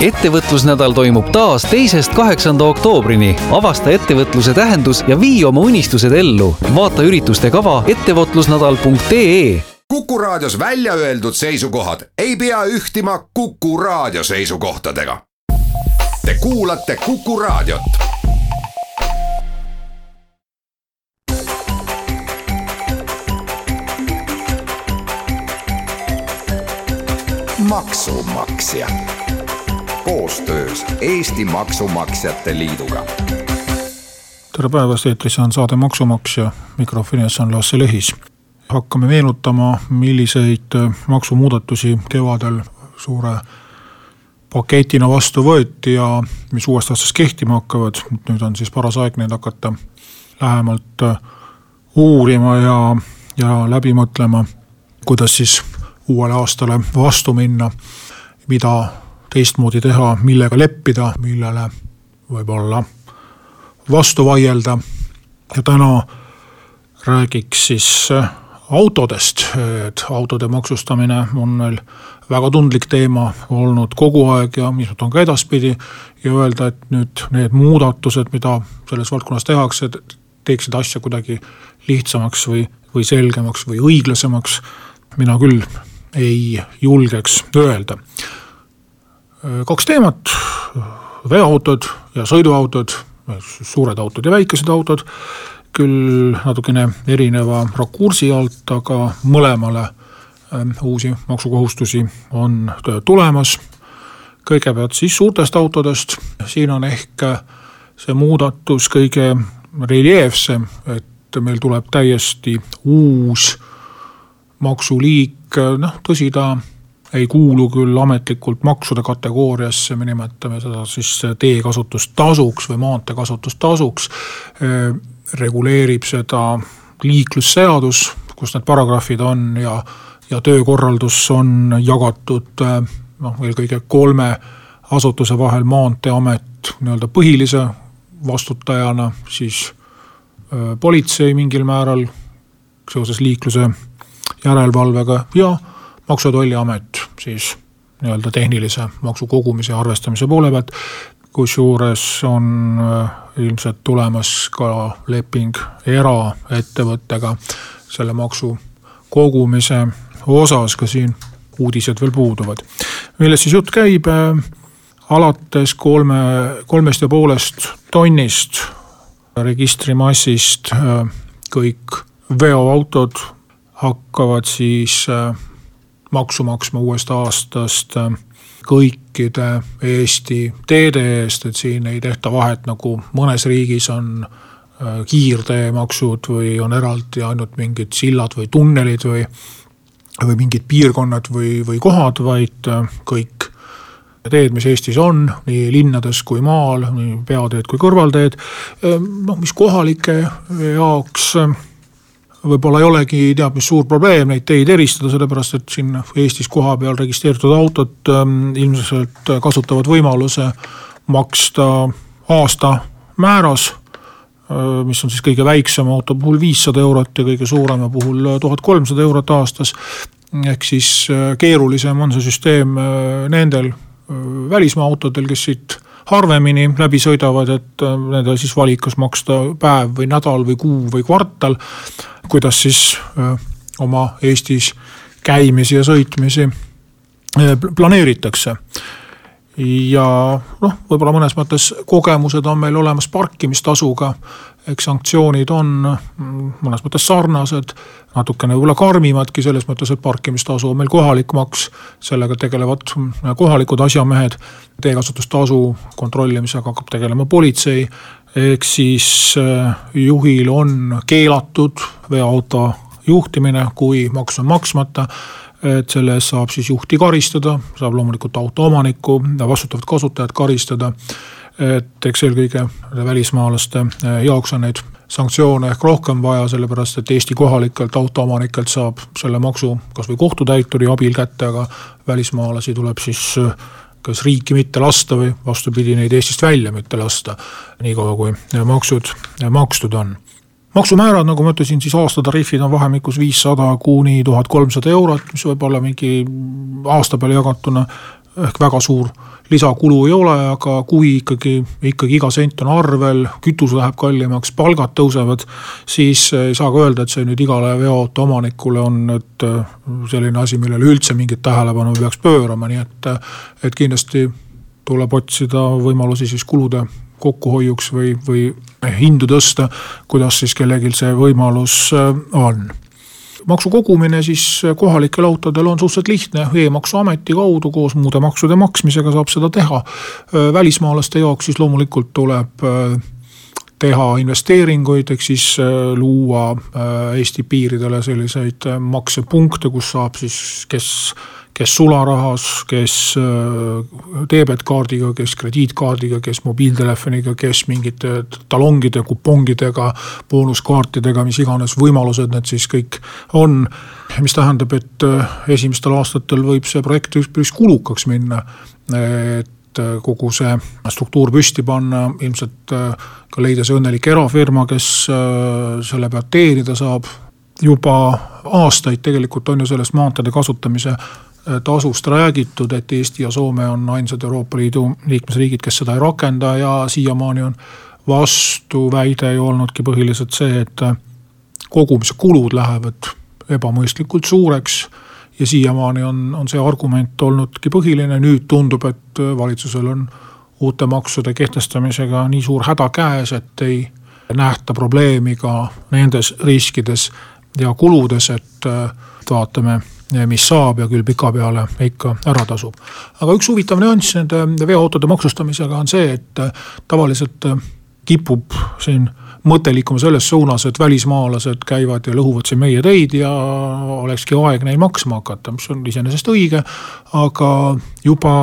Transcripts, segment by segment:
ettevõtlusnädal toimub taas teisest kaheksanda oktoobrini. avasta ettevõtluse tähendus ja vii oma unistused ellu. vaata ürituste kava ettevõtlusnädal.ee. kuku raadios välja öeldud seisukohad ei pea ühtima Kuku raadio seisukohtadega. Te kuulate Kuku raadiot maksumaksja koostöös Eesti Maksumaksjate Liiduga. tere päevast, eetris on saade Maksumaksja, mikrofonis on Lasse Lehis. hakkame meenutama, milliseid maksumuudatusi kevadel suure paketina vastu võeti ja mis uuest aastast kehtima hakkavad. nüüd on siis paras aeg neid hakata lähemalt uurima ja, ja läbi mõtlema, kuidas siis uuele aastale vastu minna, mida teistmoodi teha, millega leppida, millele võib-olla vastu vaielda. ja täna räägiks siis autodest, et autode maksustamine on meil väga tundlik teema olnud kogu aeg ja ilmselt on ka edaspidi. ja öelda, et nüüd need muudatused, mida selles valdkonnas tehakse, teeksid asja kuidagi lihtsamaks või, või selgemaks või õiglasemaks. mina küll ei julgeks öelda. Kaks teemat, veoautod ja sõiduautod, suured autod ja väikesed autod, küll natukene erineva rakursi alt, aga mõlemale ähm, uusi maksukohustusi on tulemas. kõigepealt siis suurtest autodest, siin on ehk see muudatus kõige reljeefsem, et meil tuleb täiesti uus maksuliik, noh tõsi, ta ei kuulu küll ametlikult maksude kategooriasse, me nimetame seda siis teekasutustasuks või maanteekasutustasuks. reguleerib seda liiklusseadus, kus need paragrahvid on ja, ja töökorraldus on jagatud noh, eelkõige kolme asutuse vahel, Maanteeamet nii-öelda põhilise vastutajana, siis politsei mingil määral seoses liikluse järelevalvega ja Maksu- ja Tolliamet siis nii-öelda tehnilise maksu kogumise ja arvestamise poole pealt. kusjuures on äh, ilmselt tulemas ka leping eraettevõttega selle maksu kogumise osas, ka siin uudised veel puuduvad. millest siis jutt käib? Äh, alates kolme, kolmest ja poolest tonnist registrimassist äh, kõik veoautod hakkavad siis maksu maksma uuest aastast äh, kõikide Eesti teede eest, et siin ei tehta vahet, nagu mõnes riigis on äh, kiirteemaksud või on eraldi ainult mingid sillad või tunnelid või, või mingid piirkonnad või, või kohad, vaid kõik teed, mis Eestis on, nii linnades kui maal, nii peateed kui kõrvalteed, noh, mis kohalike jaoks võib-olla ei olegi teab mis suur probleem neid teid eristada, sellepärast et siin Eestis kohapeal registreeritud autod ähm, ilmselt kasutavad võimaluse maksta aasta määras äh,. mis on siis kõige väiksema auto puhul viissada eurot ja kõige suurema puhul tuhat kolmsada eurot aastas. ehk siis äh, keerulisem on see süsteem äh, nendel äh, välismaa autodel, kes siit harvemini läbi sõidavad, et äh, nendel siis valik, kas maksta päev või nädal või kuu või kvartal. kuidas siis äh, oma Eestis käimisi ja sõitmisi äh, planeeritakse ja noh, võib-olla mõnes mõttes kogemused on meil olemas parkimistasuga. eks sanktsioonid on mm, mõnes mõttes sarnased, natukene võib-olla karmimadki selles mõttes, et parkimistasu on meil kohalik maks. sellega tegelevad mm, kohalikud asjamehed, teekasutustasu kontrollimisega hakkab tegelema politsei. ehk siis äh, juhil on keelatud veoauto juhtimine, kui maks on maksmata et selle eest saab siis juhti karistada, saab loomulikult auto omanikku, vastutavat kasutajat karistada. et eks eelkõige välismaalaste eh, jaoks on neid sanktsioone ehk rohkem vaja, sellepärast et Eesti kohalikelt autoomanikelt saab selle maksu kasvõi kohtutäituri abil kätte, aga välismaalasi tuleb siis eh, kas riiki mitte lasta või vastupidi, neid Eestist välja mitte lasta. niikaua kui maksud makstud on maksumäärad, nagu ma ütlesin, siis aastatariifid on vahemikus viissada kuni tuhat kolmsada eurot, mis võib olla mingi aasta peale jagatuna ehk väga suur lisakulu ei ole, aga kui ikkagi, ikkagi iga sent on arvel, kütus läheb kallimaks, palgad tõusevad, siis ei saa ka öelda, et see nüüd igale veoauto omanikule on nüüd äh, selline asi, millele üldse mingit tähelepanu peaks pöörama, nii et, et kindlasti tuleb otsida võimalusi siis kulude kokkuhoiuks või, või hindu tõsta, kuidas siis kellelgi see võimalus äh, on maksu kogumine siis kohalikel autodel on suhteliselt lihtne e, e-maksuameti kaudu koos muude maksude maksmisega saab seda teha. välismaalaste jaoks siis loomulikult tuleb teha investeeringuid, ehk siis luua Eesti piiridele selliseid maksepunkte, kus saab siis, kes kes sularahas, kes debetkaardiga, kes krediitkaardiga, kes mobiiltelefoniga, kes mingite talongide, kupongidega, boonuskaartidega, mis iganes võimalused need siis kõik on. mis tähendab, et esimestel aastatel võib see projekt üpris kulukaks minna, et kogu see struktuur püsti panna, ilmselt ka leida see õnnelik erafirma, kes selle pealt teenida saab juba aastaid tegelikult on ju sellest maanteede kasutamise tasust räägitud, et Eesti ja Soome on ainsad Euroopa Liidu liikmesriigid, kes seda ei rakenda ja siiamaani on vastuväide ju olnudki põhiliselt see, et kogumise kulud lähevad ebamõistlikult suureks. ja siiamaani on, on see argument olnudki põhiline, nüüd tundub, et valitsusel on uute maksude kehtestamisega nii suur häda käes, et ei nähta probleemi ka nendes riskides ja kuludes, et vaatame mis saab ja küll pikapeale ikka ära tasub. aga üks huvitav nüanss nende veoautode maksustamisega on see, et tavaliselt kipub siin mõte liikuma selles suunas, et välismaalased käivad ja lõhuvad siin meie teid ja olekski aeg neil maksma hakata, mis on iseenesest õige. aga juba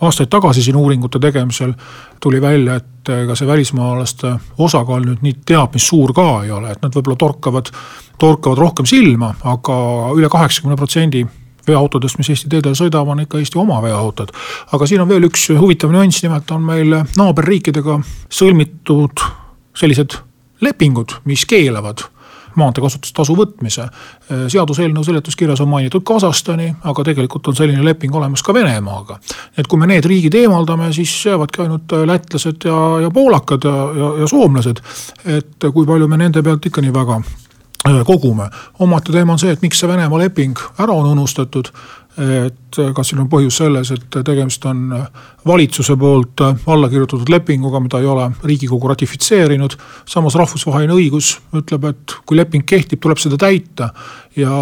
aastaid tagasi siin uuringute tegemisel tuli välja, et ega see välismaalaste osakaal nüüd nii teab mis suur ka ei ole, et nad võib-olla torkavad torkavad rohkem silma aga, aga üle kaheksakümne protsendi veoautodest, mis Eesti teedel sõidavad, on ikka Eesti oma veoautod. aga siin on veel üks huvitav nüanss, nimelt on meil naaberriikidega sõlmitud sellised lepingud, mis keelavad maanteekasutustasu võtmise. seaduseelnõu seletuskirjas on mainitud Kasahstani, aga tegelikult on selline leping olemas ka Venemaaga. et kui me need riigid eemaldame, siis jäävadki ainult lätlased ja, ja poolakad ja, ja, ja soomlased. et kui palju me nende pealt ikka nii väga Äh, kogume. omaette teema on see, et miks see Venemaa leping ära on unustatud. Et kas siin on põhjus selles, et tegemist on valitsuse poolt alla kirjutatud lepinguga, mida ei ole riigikogu ratifitseerinud. samas rahvusvaheline õigus ütleb, et kui leping kehtib, tuleb seda täita. ja,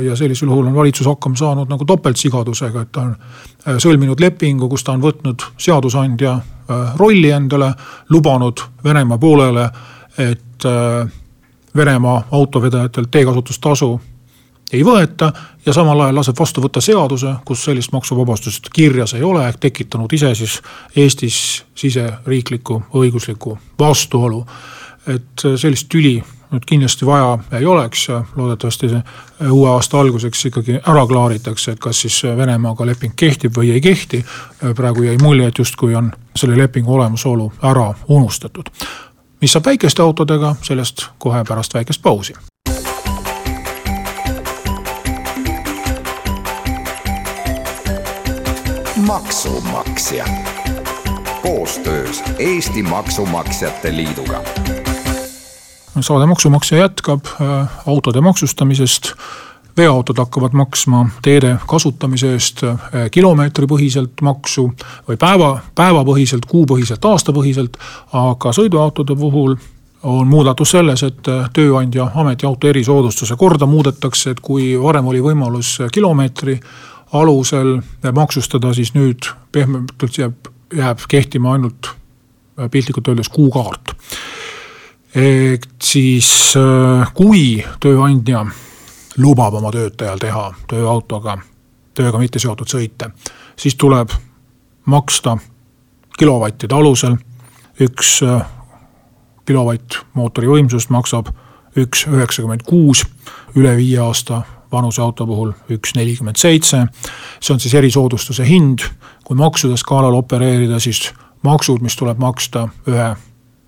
ja sellisel juhul on valitsus hakkama saanud nagu topeltsigadusega, et ta on äh, sõlminud lepingu, kus ta on võtnud seadusandja äh, rolli endale, lubanud Venemaa poolele, et Venemaa autovedajatelt teekasutustasu ei võeta ja samal ajal laseb vastu võtta seaduse, kus sellist maksuvabastust kirjas ei ole, ehk tekitanud ise siis Eestis siseriikliku õigusliku vastuolu. et sellist tüli nüüd kindlasti vaja ei oleks ja loodetavasti see uue aasta alguseks ikkagi ära klaaritakse, et kas siis Venemaaga leping kehtib või ei kehti. praegu jäi mulje, et justkui on selle lepingu olemasolu ära unustatud mis saab väikeste autodega, sellest kohe pärast väikest pausi. Maksumaksja. Koostöös Eesti Maksumaksjate Liiduga. Saade Maksumaksja jätkab äh, autode maksustamisest. Veoautod hakkavad maksma teede kasutamise eest eh, kilomeetripõhiselt maksu või päeva, päevapõhiselt, kuupõhiselt, aastapõhiselt. aga sõiduautode puhul on muudatus selles, et eh, tööandja ametiauto erisoodustuse korda muudetakse, et kui varem oli võimalus kilomeetri alusel maksustada, siis nüüd pehmelt jääb, jääb kehtima ainult eh, piltlikult öeldes kuukaart. et siis kui tööandja lubab oma töötajal teha tööautoga tööga mitte seotud sõite, siis tuleb maksta kilovattide alusel. üks äh, kilovatt mootori võimsust maksab üks üheksakümmend kuus, üle viie aasta vanuse auto puhul üks nelikümmend seitse. see on siis erisoodustuse hind, kui maksude skaalal opereerida, siis maksud, mis tuleb maksta ühe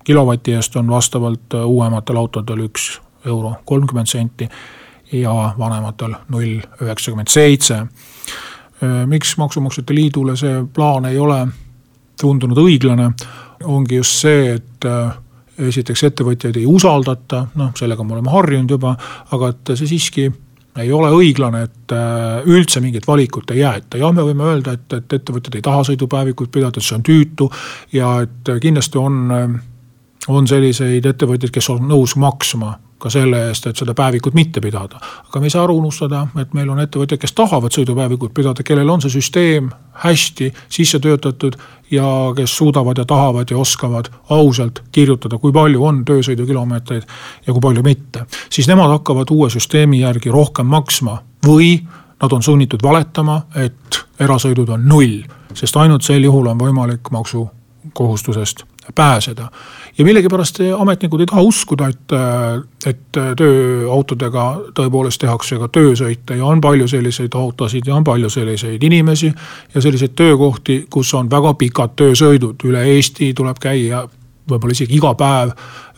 kilovati eest, on vastavalt äh, uuematel autodel üks euro kolmkümmend senti ja vanematel null üheksakümmend seitse. miks Maksumaksjate Liidule see plaan ei ole tundunud õiglane, ongi just see, et esiteks ettevõtjaid ei usaldata, noh sellega me oleme harjunud juba, aga et see siiski ei ole õiglane, et äh, üldse mingit valikut ei jäeta, jah, me võime öelda, et, et ettevõtjad ei taha sõidupäevikut pidada, see on tüütu ja et kindlasti on, äh, on selliseid ettevõtjaid, kes on nõus maksma ka selle eest, et seda päevikut mitte pidada. aga me ei saa ära unustada, et meil on ettevõtjad, kes tahavad sõidupäevikut pidada, kellel on see süsteem hästi sisse töötatud ja kes suudavad ja tahavad ja oskavad ausalt kirjutada, kui palju on töösõidukilomeetreid ja kui palju mitte. siis nemad hakkavad uue süsteemi järgi rohkem maksma või nad on sunnitud valetama, et erasõidud on null, sest ainult sel juhul on võimalik maksukohustusest pääseda. ja millegipärast ametnikud ei taha uskuda, et, et tööautodega tõepoolest tehakse ka töösõite ja on palju selliseid autosid ja on palju selliseid inimesi. ja selliseid töökohti, kus on väga pikad töösõidud, üle Eesti tuleb käia võib-olla isegi iga päev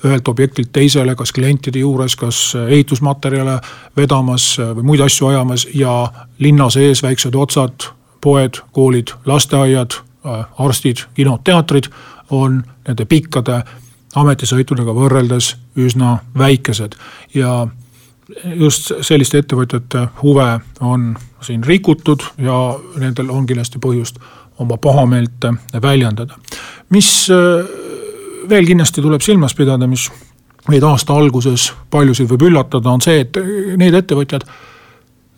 ühelt objektilt teisele, kas klientide juures, kas ehitusmaterjale vedamas või muid asju ajamas ja linna sees väiksed otsad, poed, koolid, lasteaiad, arstid, kinod, teatrid on nende pikkade ametisõitudega võrreldes üsna väikesed ja just selliste ettevõtjate huve on siin rikutud ja nendel on kindlasti põhjust oma pahameelt väljendada. mis äh, veel kindlasti tuleb silmas pidada, mis meid aasta alguses paljusid võib üllatada, on see, et need ettevõtjad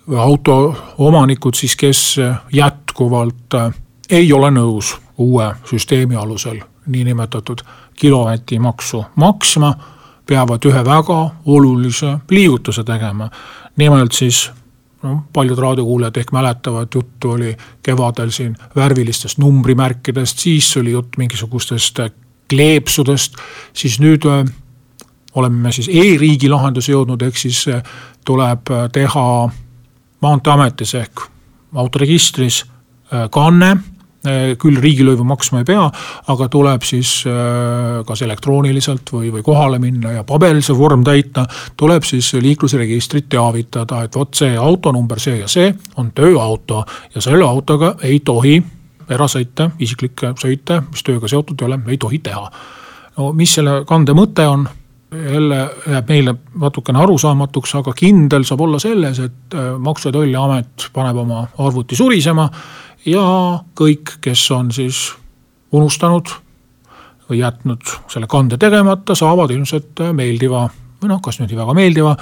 või autoomanikud siis, kes jätkuvalt äh, ei ole nõus uue süsteemi alusel niinimetatud kilovatimaksu maksma, peavad ühe väga olulise liigutuse tegema. nimelt siis noh, paljud raadiokuulajad ehk mäletavad, juttu oli kevadel siin värvilistest numbrimärkidest, siis oli jutt mingisugustest kleepsudest, siis nüüd äh, oleme siis e-riigi lahenduse jõudnud, ehk siis äh, tuleb äh, teha maanteeametis ehk autoregistris kanne küll riigilõivu maksma ei pea, aga tuleb siis äh, kas elektrooniliselt või, või kohale minna ja paberilise vorm täita. tuleb siis liiklusregistrit teavitada, et vot see autonumber, see ja see on tööauto ja selle autoga ei tohi erasõite, isiklikke sõite, mis tööga seotud ei ole, ei tohi teha. no mis selle kande mõte on? jälle jääb meile natukene arusaamatuks, aga kindel saab olla selles, et äh, Maksu- ja Tolliamet paneb oma arvuti surisema ja kõik, kes on siis unustanud või jätnud selle kande tegemata, saavad ilmselt meeldiva või noh, kas nüüd väga meeldiva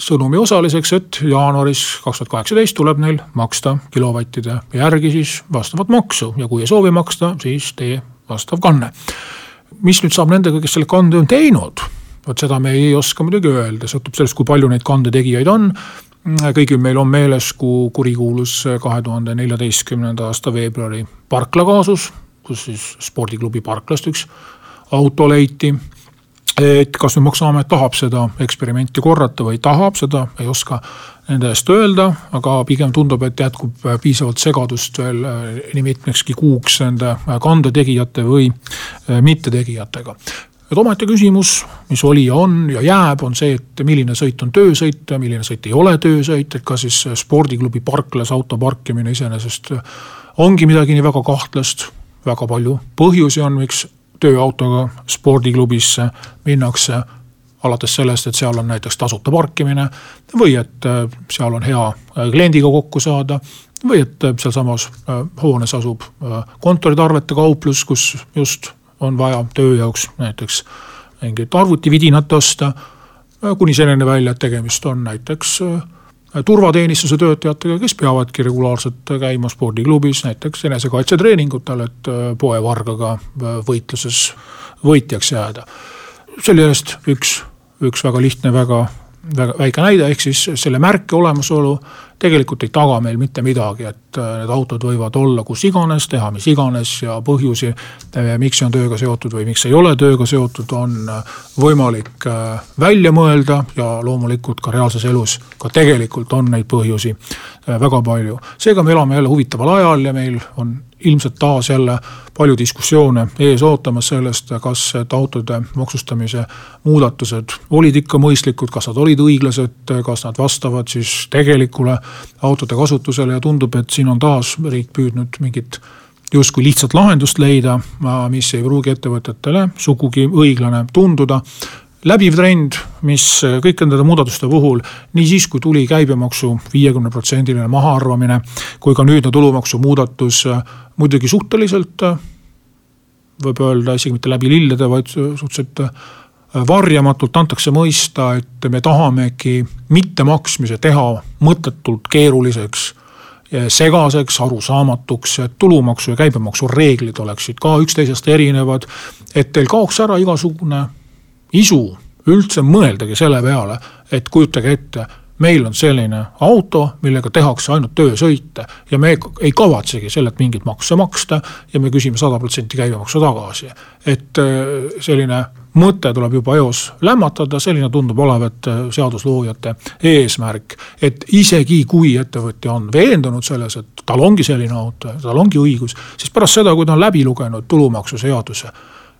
sõnumi osaliseks, et jaanuaris kaks tuhat kaheksateist tuleb neil maksta kilovattide järgi siis vastavat maksu ja kui ei soovi maksta, siis tee vastav kanne. mis nüüd saab nendega, kes selle kande on teinud? vot seda me ei oska muidugi öelda, sõltub sellest, kui palju neid kande tegijaid on kõigil meil on meeles, kui kurikuulus kahe tuhande neljateistkümnenda aasta veebruari parkla kaasus, kus siis spordiklubi parklast üks auto leiti. et kas nüüd maksuamet tahab seda eksperimenti korrata või tahab, seda ei oska nende eest öelda, aga pigem tundub, et jätkub piisavalt segadust veel nii mitmekski kuuks nende kande tegijate või mittetegijatega et omaette küsimus, mis oli ja on ja jääb, on see, et milline sõit on töösõit ja milline sõit ei ole töösõit, et kas siis spordiklubi parklas auto parkimine iseenesest ongi midagi nii väga kahtlast. väga palju põhjusi on, miks tööautoga spordiklubisse minnakse alates sellest, et seal on näiteks tasuta parkimine või et äh, seal on hea äh, kliendiga kokku saada või et äh, sealsamas hoones asub kontoritarvete kauplus, kus just on vaja töö jaoks näiteks mingit arvutividinat osta. kuni selleni välja, et tegemist on näiteks äh, turvateenistuse töötajatega, kes peavadki regulaarselt käima spordiklubis näiteks enesekaitsetreeningutel, et äh, poevargaga äh, võitluses võitjaks jääda. sellest üks, üks väga lihtne, väga, väga väike näide, ehk siis selle märke olemasolu tegelikult ei taga meil mitte midagi, et äh, need autod võivad olla kus iganes, teha mis iganes ja põhjusi, äh, miks see on tööga seotud või miks ei ole tööga seotud, on äh, võimalik välja mõelda ja loomulikult ka reaalses elus ka tegelikult on neid põhjusi väga palju. seega me elame jälle huvitaval ajal ja meil on ilmselt taas jälle palju diskussioone ees ootamas sellest, kas autode maksustamise muudatused olid ikka mõistlikud, kas nad olid õiglased, kas nad vastavad siis tegelikule autode kasutusele ja tundub, et siin on taas riik püüdnud mingit justkui lihtsat lahendust leida, mis ei pruugi ettevõtetele sugugi õiglane tunduda läbiv trend, mis kõikide nende muudatuste puhul, nii siis, kui tuli käibemaksu viiekümne protsendiline mahaarvamine, kui ka nüüdne tulumaksumuudatus, muidugi suhteliselt võib öelda isegi mitte läbi lillede, vaid suhteliselt varjamatult antakse mõista, et me tahamegi mittemaksmise teha mõttetult keeruliseks segaseks, arusaamatuks, et tulumaksu ja käibemaksu reeglid oleksid ka üksteisest erinevad. et teil kaoks ära igasugune isu üldse mõeldagi selle peale, et kujutage ette, meil on selline auto, millega tehakse ainult töösõite ja me ei kavatsegi sellelt mingit makse maksta ja me küsime sada protsenti käibemaksu tagasi. et äh, selline mõte tuleb juba eos lämmatada, selline tundub olevat äh, seadusloojate eesmärk. et isegi kui ettevõtja on veendunud selles, et tal ongi selline auto, tal ongi õigus, siis pärast seda, kui ta on läbi lugenud tulumaksuseaduse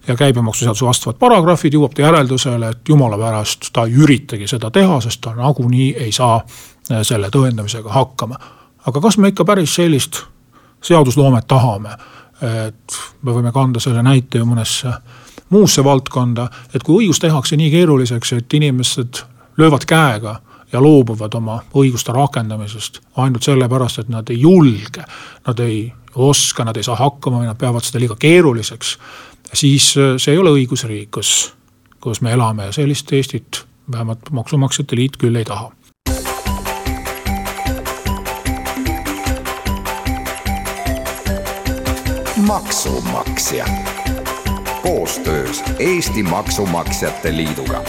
ja käibemaksuseaduse vastavad paragrahvid, jõuab ta järeldusele, et jumala pärast ta ei üritagi seda teha, sest ta nagunii ei saa äh, selle tõendamisega hakkama. aga kas me ikka päris sellist seadusloomet tahame? et me võime kanda selle näite ju mõnesse muusse valdkonda, et kui õigus tehakse nii keeruliseks, et inimesed löövad käega ja loobuvad oma õiguste rakendamisest ainult sellepärast, et nad ei julge, nad ei oska, nad ei saa hakkama või nad peavad seda liiga keeruliseks siis äh, see ei ole õigusriik, kus, kus me elame ja sellist Eestit vähemalt Maksumaksjate Liit küll ei taha. maksumaksja koostöös Eesti Maksumaksjate Liiduga